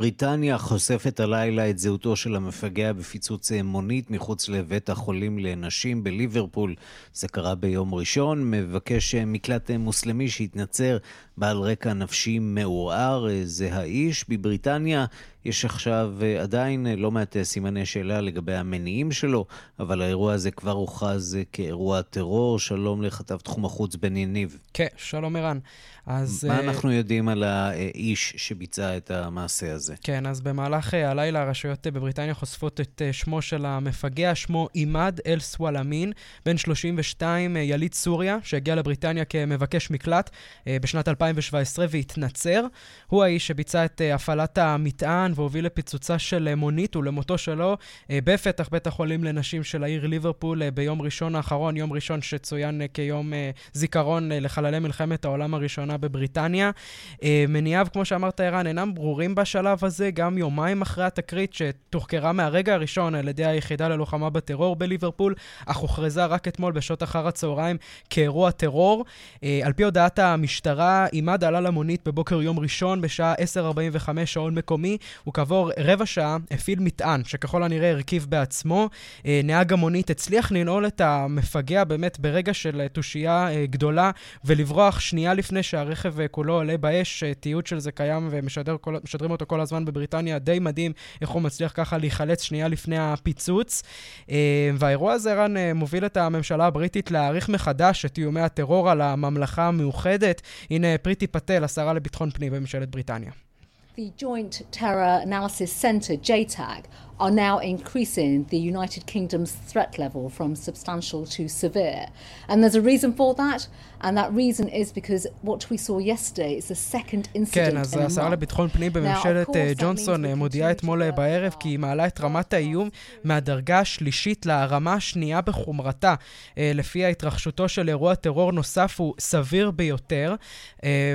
בריטניה חושפת הלילה את זהותו של המפגע בפיצוץ מונית מחוץ לבית החולים לנשים בליברפול. זה קרה ביום ראשון. מבקש מקלט מוסלמי שהתנצר בעל רקע נפשי מעורער. זה האיש. בבריטניה יש עכשיו עדיין לא מעט סימני שאלה לגבי המניעים שלו, אבל האירוע הזה כבר הוכרז כאירוע טרור. שלום לכתב תחום החוץ בן יניב. כן, שלום ערן. אז... מה אנחנו יודעים על האיש שביצע את המעשה הזה? כן, אז במהלך הלילה הרשויות בבריטניה חושפות את שמו של המפגע, שמו עימאד אל סוואלאמין, בן 32, uh, יליד סוריה, שהגיע לבריטניה כמבקש מקלט בשנת 2017 והתנצר. הוא האיש שביצע את הפעלת המטען והוביל לפיצוצה של uh, מונית ולמותו שלו uh, בפתח בית החולים לנשים של העיר ליברפול uh, ביום ראשון האחרון, יום ראשון שצוין כיום זיכרון לחללי מלחמת העולם הראשונה. בבריטניה. אה, מניעיו, כמו שאמרת, ערן, אינם ברורים בשלב הזה, גם יומיים אחרי התקרית שתוחקרה מהרגע הראשון על ידי היחידה ללוחמה בטרור בליברפול, אך הוכרזה רק אתמול בשעות אחר הצהריים כאירוע טרור. אה, על פי הודעת המשטרה, עימד עלה למונית בבוקר יום ראשון בשעה 10:45 שעון מקומי, וכעבור רבע שעה הפעיל מטען, שככל הנראה הרכיב בעצמו. אה, נהג המונית הצליח לנעול את המפגע באמת ברגע של תושייה גדולה ולברוח שנייה לפני שה... שהרכב אה, כולו עולה באש, אה, תיעוד של זה קיים ומשדרים אותו כל הזמן בבריטניה, די מדהים איך הוא מצליח ככה להיחלץ שנייה לפני הפיצוץ. אה, והאירוע הזה, רן, מוביל את הממשלה הבריטית להעריך מחדש את איומי הטרור על הממלכה המאוחדת. הנה פריטי פטל, השרה לביטחון פנים בממשלת בריטניה. The Joint Terror Analysis Centre, JTAG, are now increasing the United Kingdom's threat level from substantial to severe. And there's a reason for that, and that reason is because what we saw yesterday is the second incident כן, אז השרה לביטחון פנים בממשלת ג'ונסון מודיעה אתמול בערב כי היא מעלה את רמת האיום מהדרגה השלישית לרמה השנייה בחומרתה. לפי התרחשותו של אירוע טרור נוסף הוא סביר ביותר,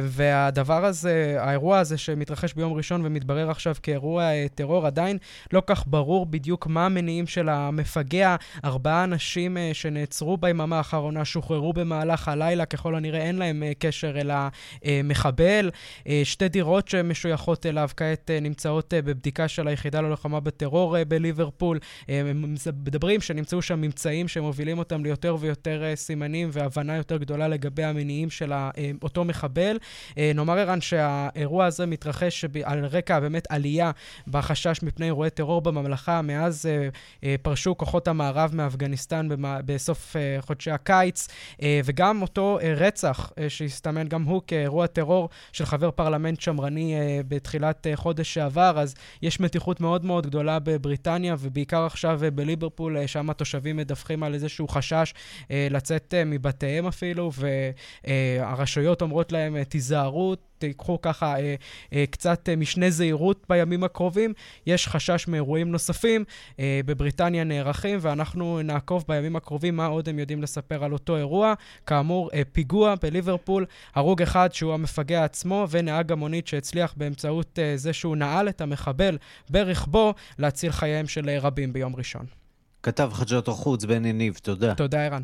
והדבר הזה, האירוע הזה שמתרחש ביום ראשון ומתברר עכשיו כאירוע טרור עדיין לא כך ברור בדיוק מה המניעים של המפגע. ארבעה אנשים uh, שנעצרו ביממה האחרונה שוחררו במהלך הלילה, ככל הנראה אין להם uh, קשר אל המחבל. Uh, שתי דירות שמשויכות אליו כעת uh, נמצאות uh, בבדיקה של היחידה ללוחמה בטרור uh, בליברפול. Uh, הם מדברים שנמצאו שם ממצאים שמובילים אותם ליותר ויותר uh, סימנים והבנה יותר גדולה לגבי המניעים של uh, אותו מחבל. Uh, נאמר ערן שהאירוע הזה מתרחש על רקע באמת עלייה בחשש מפני אירועי טרור במ... בממלכה מאז פרשו כוחות המערב מאפגניסטן בסוף חודשי הקיץ, וגם אותו רצח שהסתמן גם הוא כאירוע טרור של חבר פרלמנט שמרני בתחילת חודש שעבר, אז יש מתיחות מאוד מאוד גדולה בבריטניה, ובעיקר עכשיו בליברפול, שם התושבים מדווחים על איזשהו חשש לצאת מבתיהם אפילו, והרשויות אומרות להם, תיזהרו, תיקחו ככה אה, אה, קצת אה, משנה זהירות בימים הקרובים. יש חשש מאירועים נוספים, אה, בבריטניה נערכים, ואנחנו נעקוב בימים הקרובים מה עוד הם יודעים לספר על אותו אירוע. כאמור, אה, פיגוע בליברפול, הרוג אחד שהוא המפגע עצמו, ונהג המונית שהצליח באמצעות אה, זה שהוא נעל את המחבל ברכבו להציל חייהם של אה, רבים ביום ראשון. כתב חדשות החוץ בן יניב, תודה. תודה, ערן.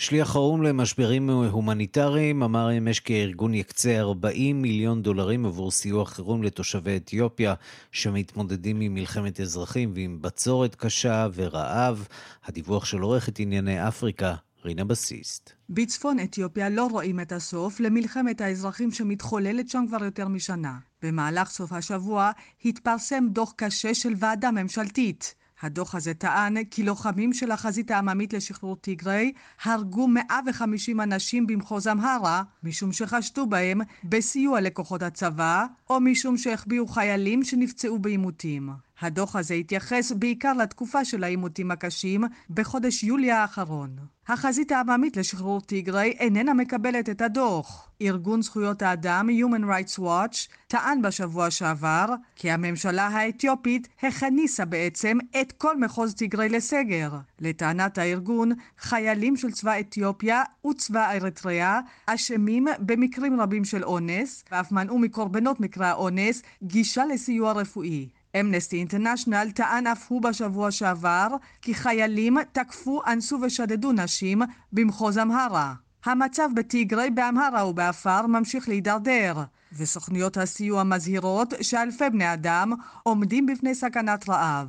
שליח האו"ם למשברים הומניטריים אמר אמש כי הארגון יקצה 40 מיליון דולרים עבור סיוע חירום לתושבי אתיופיה שמתמודדים עם מלחמת אזרחים ועם בצורת קשה ורעב. הדיווח של עורכת ענייני אפריקה, רינה בסיסט. בצפון אתיופיה לא רואים את הסוף למלחמת האזרחים שמתחוללת שם כבר יותר משנה. במהלך סוף השבוע התפרסם דוח קשה של ועדה ממשלתית. הדוח הזה טען כי לוחמים של החזית העממית לשחרור טיגריי הרגו 150 אנשים במחוז אמהרה משום שחשדו בהם בסיוע לכוחות הצבא או משום שהחביאו חיילים שנפצעו בעימותים. הדוח הזה התייחס בעיקר לתקופה של העימותים הקשים בחודש יולי האחרון. החזית העממית לשחרור טיגריי איננה מקבלת את הדוח. ארגון זכויות האדם Human Rights Watch טען בשבוע שעבר כי הממשלה האתיופית הכניסה בעצם את כל מחוז טיגריי לסגר. לטענת הארגון, חיילים של צבא אתיופיה וצבא אריתריאה אשמים במקרים רבים של אונס, ואף מנעו מקורבנות מקרי האונס גישה לסיוע רפואי. אמנסטי אינטרנשיונל טען אף הוא בשבוע שעבר כי חיילים תקפו, אנסו ושדדו נשים במחוז אמהרה. המצב בטיגרי, באמהרה ובעפר ממשיך להידרדר, וסוכניות הסיוע מזהירות שאלפי בני אדם עומדים בפני סכנת רעב.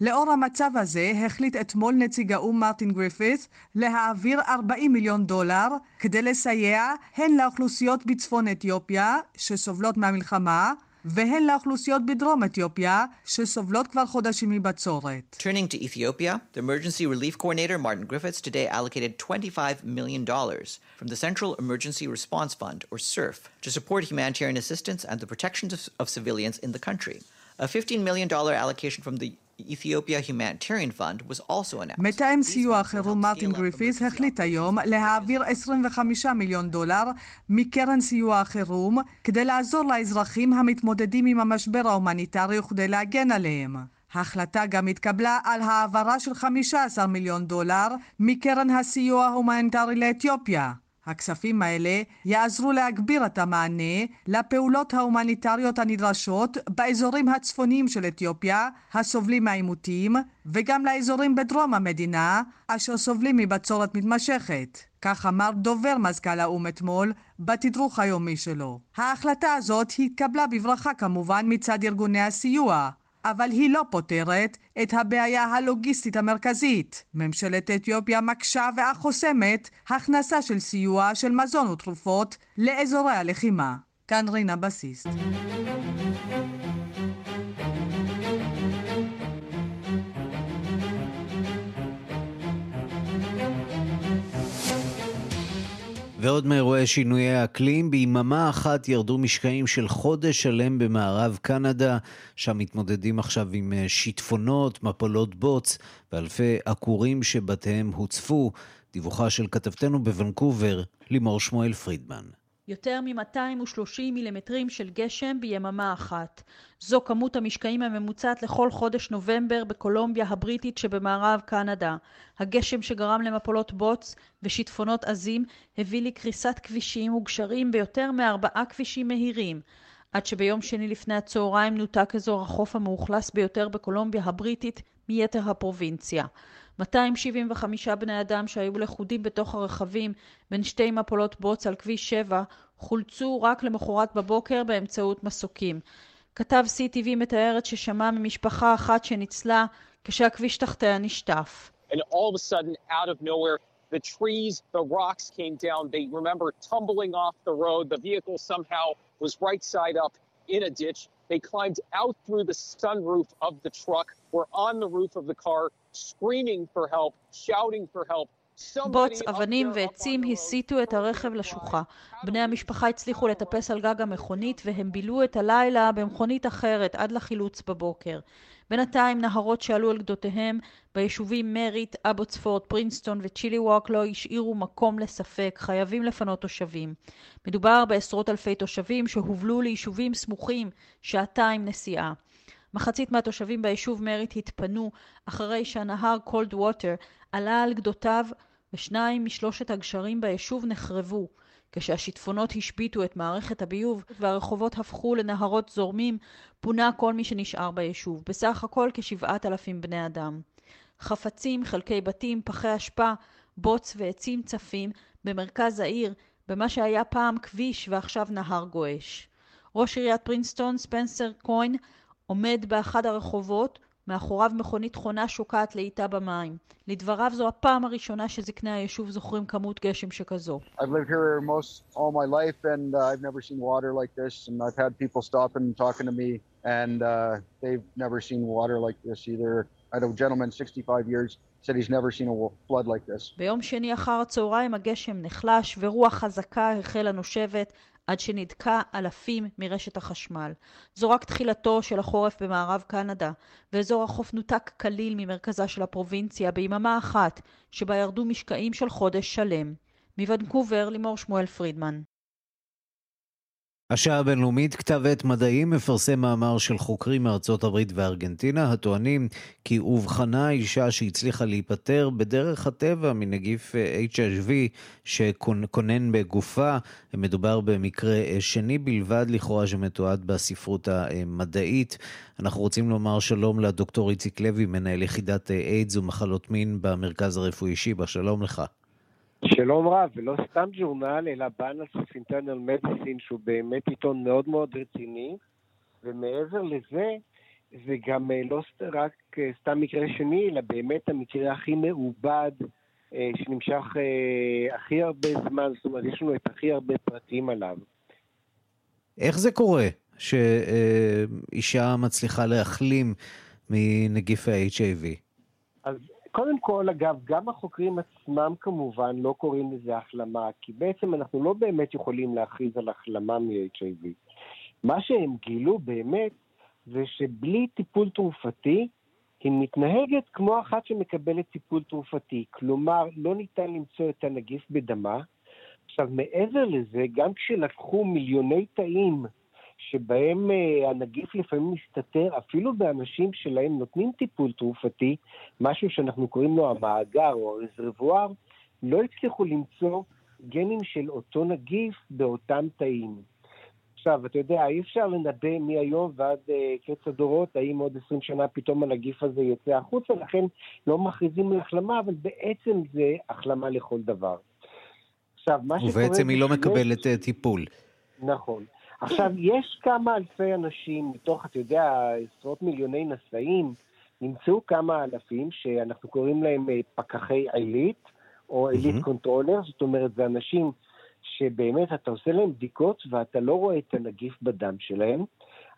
לאור המצב הזה החליט אתמול נציג האו"ם מרטין גריפית להעביר 40 מיליון דולר כדי לסייע הן לאוכלוסיות בצפון אתיופיה שסובלות מהמלחמה והן לאוכלוסיות בדרום אתיופיה שסובלות כבר חודשים מבצורת. Turning to Ethiopia, the emergency relief coordinator Martin Griffiths today allocated 25 million dollars from the Central Emergency Response Fund or CERF to support humanitarian assistance and the protection of, of civilians in the country. A $15 million allocation from the Ethiopia Humanitarian Fund was also announced. מתאם סיוע החירום מרטין גריפיס החליט היום להעביר 25 מיליון דולר מקרן סיוע החירום כדי לעזור לאזרחים המתמודדים עם המשבר ההומניטרי וכדי להגן עליהם. ההחלטה גם התקבלה על העברה של 15 מיליון דולר מקרן הסיוע ההומניטרי לאתיופיה. הכספים האלה יעזרו להגביר את המענה לפעולות ההומניטריות הנדרשות באזורים הצפוניים של אתיופיה הסובלים מהעימותים וגם לאזורים בדרום המדינה אשר סובלים מבצורת מתמשכת. כך אמר דובר מזכ"ל האו"ם אתמול בתדרוך היומי שלו. ההחלטה הזאת התקבלה בברכה כמובן מצד ארגוני הסיוע, אבל היא לא פותרת את הבעיה הלוגיסטית המרכזית. ממשלת אתיופיה מקשה ואף חוסמת הכנסה של סיוע של מזון ותרופות לאזורי הלחימה. כאן רינה בסיסט. ועוד מאירועי שינויי האקלים, ביממה אחת ירדו משקעים של חודש שלם במערב קנדה, שם מתמודדים עכשיו עם אה, שיטפונות, מפולות בוץ ואלפי עקורים שבתיהם הוצפו. דיווחה של כתבתנו בוונקובר, לימור שמואל פרידמן. יותר מ-230 מילימטרים של גשם ביממה אחת. זו כמות המשקעים הממוצעת לכל חודש נובמבר בקולומביה הבריטית שבמערב קנדה. הגשם שגרם למפולות בוץ ושיטפונות עזים הביא לקריסת כבישים וגשרים ביותר מארבעה כבישים מהירים. עד שביום שני לפני הצהריים נותק אזור החוף המאוכלס ביותר בקולומביה הבריטית מיתר הפרובינציה. 275 בני אדם שהיו לכודים בתוך הרכבים בין שתי מפולות בוץ על כביש 7 חולצו רק למחרת בבוקר באמצעות מסוקים. כתב CTV מתארת ששמע ממשפחה אחת שניצלה כשהכביש תחתיה נשטף. And all of a sudden, out of nowhere, the trees, the rocks came down. They remember tumbling off the road. The vehicle somehow was right side up in a ditch. They climbed out through the sunroof of the truck, were on the roof of the car, screaming for help, shouting for help. בוץ, אבנים ועצים הסיטו את הרכב לשוחה. בני המשפחה הצליחו לטפס על גג המכונית והם בילו את הלילה במכונית אחרת עד לחילוץ בבוקר. בינתיים נהרות שעלו על גדותיהם ביישובים מריט, אבוטספורד, פרינסטון וצ'יליוואק לא השאירו מקום לספק, חייבים לפנות תושבים. מדובר בעשרות אלפי תושבים שהובלו ליישובים סמוכים, שעתיים נסיעה. מחצית מהתושבים ביישוב מריט התפנו אחרי שהנהר קולדווטר עלה על גדותיו ושניים משלושת הגשרים ביישוב נחרבו. כשהשיטפונות השביתו את מערכת הביוב והרחובות הפכו לנהרות זורמים, פונה כל מי שנשאר ביישוב, בסך הכל כשבעת אלפים בני אדם. חפצים, חלקי בתים, פחי אשפה, בוץ ועצים צפים במרכז העיר, במה שהיה פעם כביש ועכשיו נהר גועש. ראש עיריית פרינסטון, ספנסר קוין, עומד באחד הרחובות מאחוריו מכונית חונה שוקעת לאיטה במים. לדבריו זו הפעם הראשונה שזקני היישוב זוכרים כמות גשם שכזו. I've lived here most all my life and uh, I've never seen water like this and I've had people stopping and talking to me and uh, they've never seen water like this either. I had a gentleman 65 years said he's never seen a flood like this. ביום שני אחר הצהריים הגשם נחלש ורוח חזקה החלה נושבת עד שנדקה אלפים מרשת החשמל. זו רק תחילתו של החורף במערב קנדה, ואזור החוף נותק כליל ממרכזה של הפרובינציה ביממה אחת, שבה ירדו משקעים של חודש שלם. מוונקובר, לימור שמואל פרידמן. השעה הבינלאומית, כתב עת מדעי מפרסם מאמר של חוקרים מארצות הברית וארגנטינה הטוענים כי אובחנה אישה שהצליחה להיפטר בדרך הטבע מנגיף HIV שכונן בגופה. מדובר במקרה שני בלבד לכאורה שמתועד בספרות המדעית. אנחנו רוצים לומר שלום לדוקטור איציק לוי, מנהל יחידת איידס ומחלות מין במרכז הרפואי שיבא, שלום לך. שלום רב, ולא סתם ג'ורנל, אלא באנלס of Internal Medicine, שהוא באמת עיתון מאוד מאוד רציני, ומעבר לזה, זה גם אה, לא רק אה, סתם מקרה שני, אלא באמת המקרה הכי מעובד, אה, שנמשך הכי הרבה זמן, זאת אומרת, יש לנו את הכי הרבה פרטים עליו. איך זה קורה שאישה מצליחה להחלים מנגיף ה-HIV? אז קודם כל, אגב, גם החוקרים עצמם כמובן לא קוראים לזה החלמה, כי בעצם אנחנו לא באמת יכולים להכריז על החלמה מ-HIV. מה שהם גילו באמת זה שבלי טיפול תרופתי, היא מתנהגת כמו אחת שמקבלת טיפול תרופתי. כלומר, לא ניתן למצוא את הנגיף בדמה. עכשיו, מעבר לזה, גם כשלקחו מיליוני תאים שבהם uh, הנגיף לפעמים מסתתר, אפילו באנשים שלהם נותנים טיפול תרופתי, משהו שאנחנו קוראים לו המאגר או הרזרבואר, לא הצליחו למצוא גנים של אותו נגיף באותם תאים. עכשיו, אתה יודע, אי אפשר לנבא מהיום ועד uh, קץ הדורות, האם עוד 20 שנה פתאום הנגיף הזה יוצא החוצה, לכן לא מכריזים על החלמה, אבל בעצם זה החלמה לכל דבר. עכשיו, מה שקורה... ובעצם היא לא מקבלת uh, טיפול. נכון. עכשיו, יש כמה אלפי אנשים, מתוך, אתה יודע, עשרות מיליוני נשאים, נמצאו כמה אלפים שאנחנו קוראים להם אה, פקחי עילית, או עילית mm-hmm. controller, זאת אומרת, זה אנשים שבאמת אתה עושה להם בדיקות ואתה לא רואה את הנגיף בדם שלהם,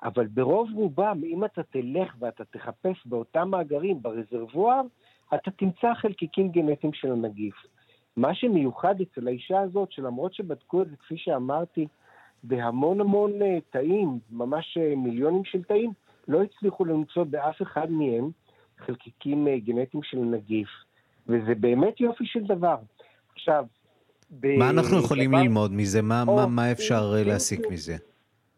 אבל ברוב רובם, אם אתה תלך ואתה תחפש באותם מאגרים, ב reservoir, אתה תמצא חלקיקים גנטיים של הנגיף. מה שמיוחד אצל האישה הזאת, שלמרות שבדקו את זה, כפי שאמרתי, בהמון המון אה, תאים, ממש אה, מיליונים של תאים, לא הצליחו למצוא באף אחד מהם חלקיקים אה, גנטיים של נגיף. וזה באמת יופי של דבר. עכשיו, ב... מה אנחנו יכולים דבר... ללמוד מזה? מה, או, מה, מה אפשר כן, להסיק כן. מזה?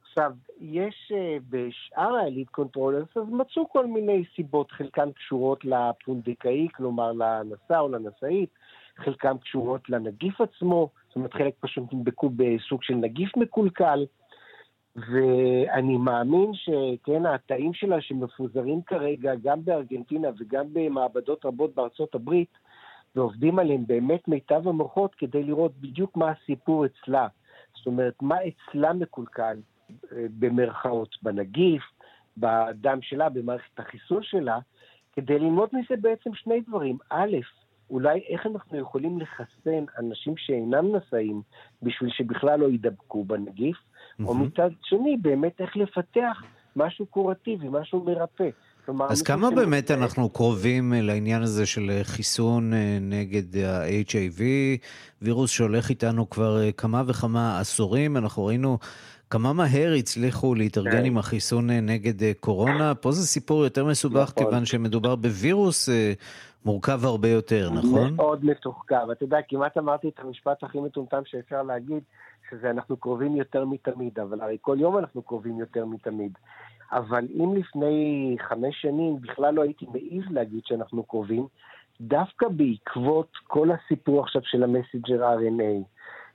עכשיו, יש בשאר ה-Elite Controllers, אז מצאו כל מיני סיבות, חלקן קשורות לפונדקאי, כלומר לנשא או לנשאית, חלקן קשורות לנגיף עצמו, זאת אומרת חלק פשוט נדבקו בסוג של נגיף מקולקל, ואני מאמין שכן, התאים שלה שמפוזרים כרגע גם בארגנטינה וגם במעבדות רבות בארצות הברית, ועובדים עליהם באמת מיטב המוחות כדי לראות בדיוק מה הסיפור אצלה. זאת אומרת, מה אצלה מקולקל, אה, במרכאות, בנגיף, בדם שלה, במערכת החיסון שלה, כדי ללמוד מזה בעצם שני דברים. א', אולי איך אנחנו יכולים לחסן אנשים שאינם נשאים בשביל שבכלל לא יידבקו בנגיף, mm-hmm. או מצד שני, באמת איך לפתח משהו קורטיבי, משהו מרפא. אז כמה באמת ש... אנחנו קרובים לעניין הזה של חיסון נגד ה-HIV, וירוס שהולך איתנו כבר כמה וכמה עשורים, אנחנו ראינו כמה מהר הצליחו להתארגן כן. עם החיסון נגד קורונה. פה זה סיפור יותר מסובך, נכון. כיוון שמדובר בווירוס מורכב הרבה יותר, נכון? מאוד מתוחכם. אתה יודע, כמעט אמרתי את המשפט הכי מטומטם שאפשר להגיד, שזה אנחנו קרובים יותר מתמיד, אבל הרי כל יום אנחנו קרובים יותר מתמיד. אבל אם לפני חמש שנים בכלל לא הייתי מעז להגיד שאנחנו קרובים, דווקא בעקבות כל הסיפור עכשיו של המסג'ר RNA,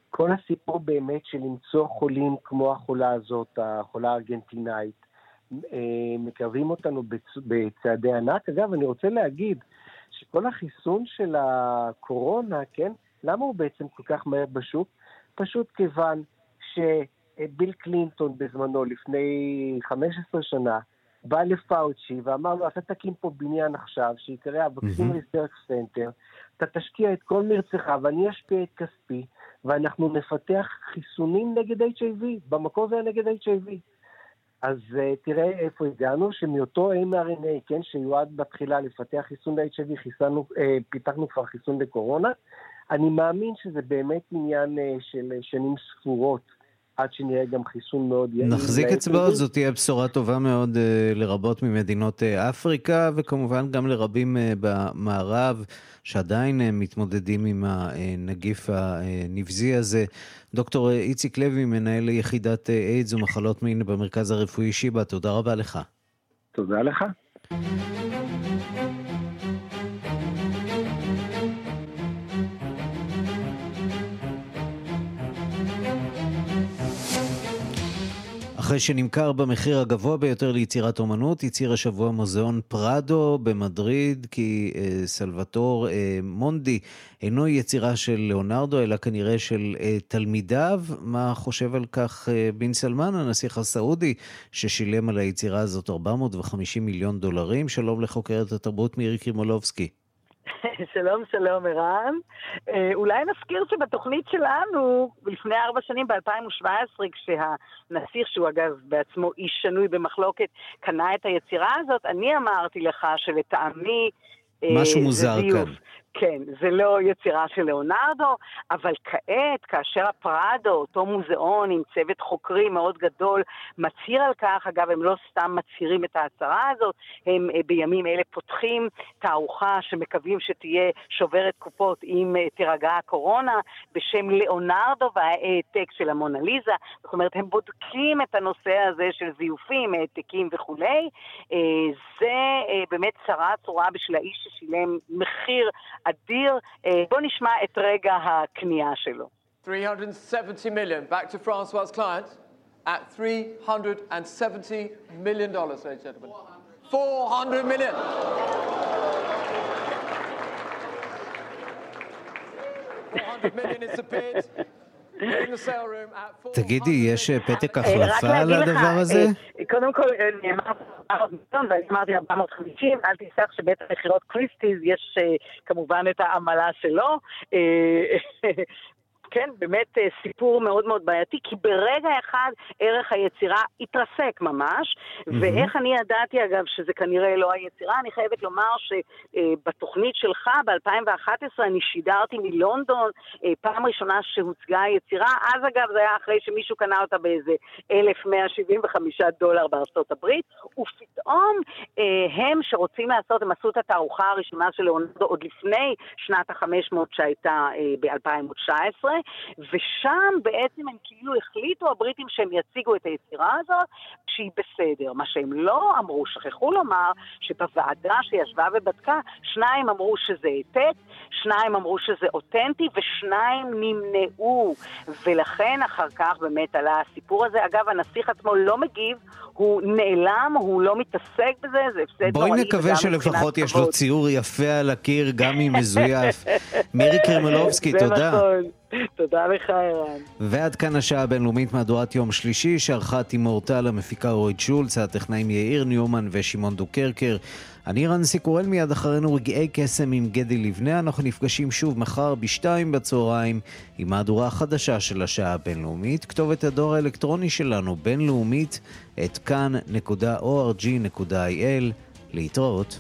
כל הסיפור באמת של למצוא חולים כמו החולה הזאת, החולה הארגנטינאית, אה, מקרבים אותנו בצעדי ענק. אגב, אני רוצה להגיד שכל החיסון של הקורונה, כן, למה הוא בעצם כל כך מהר בשוק? פשוט כיוון שביל קלינטון בזמנו, לפני 15 שנה, בא לפאוצ'י ואמר לו, אתה תקים פה בניין עכשיו, שיקרא ה Vaccine Research Center, אתה תשקיע את כל מרצך ואני אשקיע את כספי, ואנחנו נפתח חיסונים נגד HIV, במקור זה היה נגד HIV. אז uh, תראה איפה הגענו, שמאותו mRNA, כן, שיועד בתחילה לפתח חיסון ל-HIV, חיסנו, uh, פיתחנו כבר חיסון לקורונה. אני מאמין שזה באמת עניין uh, של שנים ספורות. עד שנראה גם חיסון מאוד יעיל. נחזיק אצבעות, זאת תהיה בשורה טובה מאוד uh, לרבות ממדינות uh, אפריקה, וכמובן גם לרבים uh, במערב, שעדיין מתמודדים עם הנגיף הנבזי הזה. דוקטור איציק לוי, מנהל יחידת איידס ומחלות מין במרכז הרפואי שיבא, תודה רבה לך. תודה לך. אחרי שנמכר במחיר הגבוה ביותר ליצירת אומנות, הצהיר השבוע מוזיאון פרדו במדריד כי אה, סלווטור אה, מונדי אינו יצירה של ליאונרדו, אלא כנראה של אה, תלמידיו. מה חושב על כך אה, בן סלמן, הנסיך הסעודי, ששילם על היצירה הזאת 450 מיליון דולרים? שלום לחוקרת התרבות מירי קרימולובסקי. שלום, שלום, ערן. אה, אולי נזכיר שבתוכנית שלנו, לפני ארבע שנים, ב-2017, כשהנסיך, שהוא אגב בעצמו איש שנוי במחלוקת, קנה את היצירה הזאת, אני אמרתי לך שלטעמי... אה, משהו מוזר כאן. כן, זה לא יצירה של ליאונרדו, אבל כעת, כאשר הפרדו, אותו מוזיאון עם צוות חוקרים מאוד גדול, מצהיר על כך, אגב, הם לא סתם מצהירים את ההצהרה הזאת, הם אה, בימים אלה פותחים תערוכה שמקווים שתהיה שוברת קופות אם אה, תירגע הקורונה, בשם ליאונרדו והעתק של המונליזה. זאת אומרת, הם בודקים את הנושא הזה של זיופים, העתקים וכולי. אה, זה באמת צרה צורה בשביל האיש ששילם מחיר אדיר. בואו נשמע את רגע הקנייה שלו. 370 million back to Francois' clients at 370 million dollars, ladies and gentlemen. 400 million. תגידי, יש פתק החלפה על הדבר הזה? קודם כל, נאמר 400 מיליון, ואני אמרתי 450, אל תסלח שבית המכירות קריסטיז יש כמובן את העמלה שלו. כן, באמת אה, סיפור מאוד מאוד בעייתי, כי ברגע אחד ערך היצירה התרסק ממש, mm-hmm. ואיך אני ידעתי אגב שזה כנראה לא היצירה, אני חייבת לומר שבתוכנית שלך ב-2011 אני שידרתי מלונדון, אה, פעם ראשונה שהוצגה היצירה, אז אגב זה היה אחרי שמישהו קנה אותה באיזה 1,175 דולר בארצות הברית, ופתאום אה, הם שרוצים לעשות, הם עשו את התערוכה הראשונה של ליאונרדו עוד לפני שנת ה-500 שהייתה ב-2019, ושם בעצם הם כאילו החליטו, הבריטים, שהם יציגו את היצירה הזאת, שהיא בסדר. מה שהם לא אמרו, שכחו לומר, שבוועדה שישבה ובדקה, שניים אמרו שזה העתק, שניים אמרו שזה אותנטי, ושניים נמנעו. ולכן אחר כך באמת עלה הסיפור הזה. אגב, הנסיך עצמו לא מגיב, הוא נעלם, הוא לא מתעסק בזה, זה הפסד נוראי. בואי נקווה שלפחות יש לו ציור יפה על הקיר, גם אם מזויף. מירי קרמלובסקי, תודה. נכון. תודה לך, ערן. ועד כאן השעה הבינלאומית מהדורת יום שלישי, שערכה תימור טל, המפיקה אורית שולץ, הטכנאים יאיר ניומן ושמעון דוקרקר. אני רנסי קורל מיד אחרינו רגעי קסם עם גדי לבנה. אנחנו נפגשים שוב מחר בשתיים בצהריים עם מהדורה החדשה של השעה הבינלאומית. כתובת הדואר האלקטרוני שלנו, בינלאומית, את כאן.org.il. להתראות.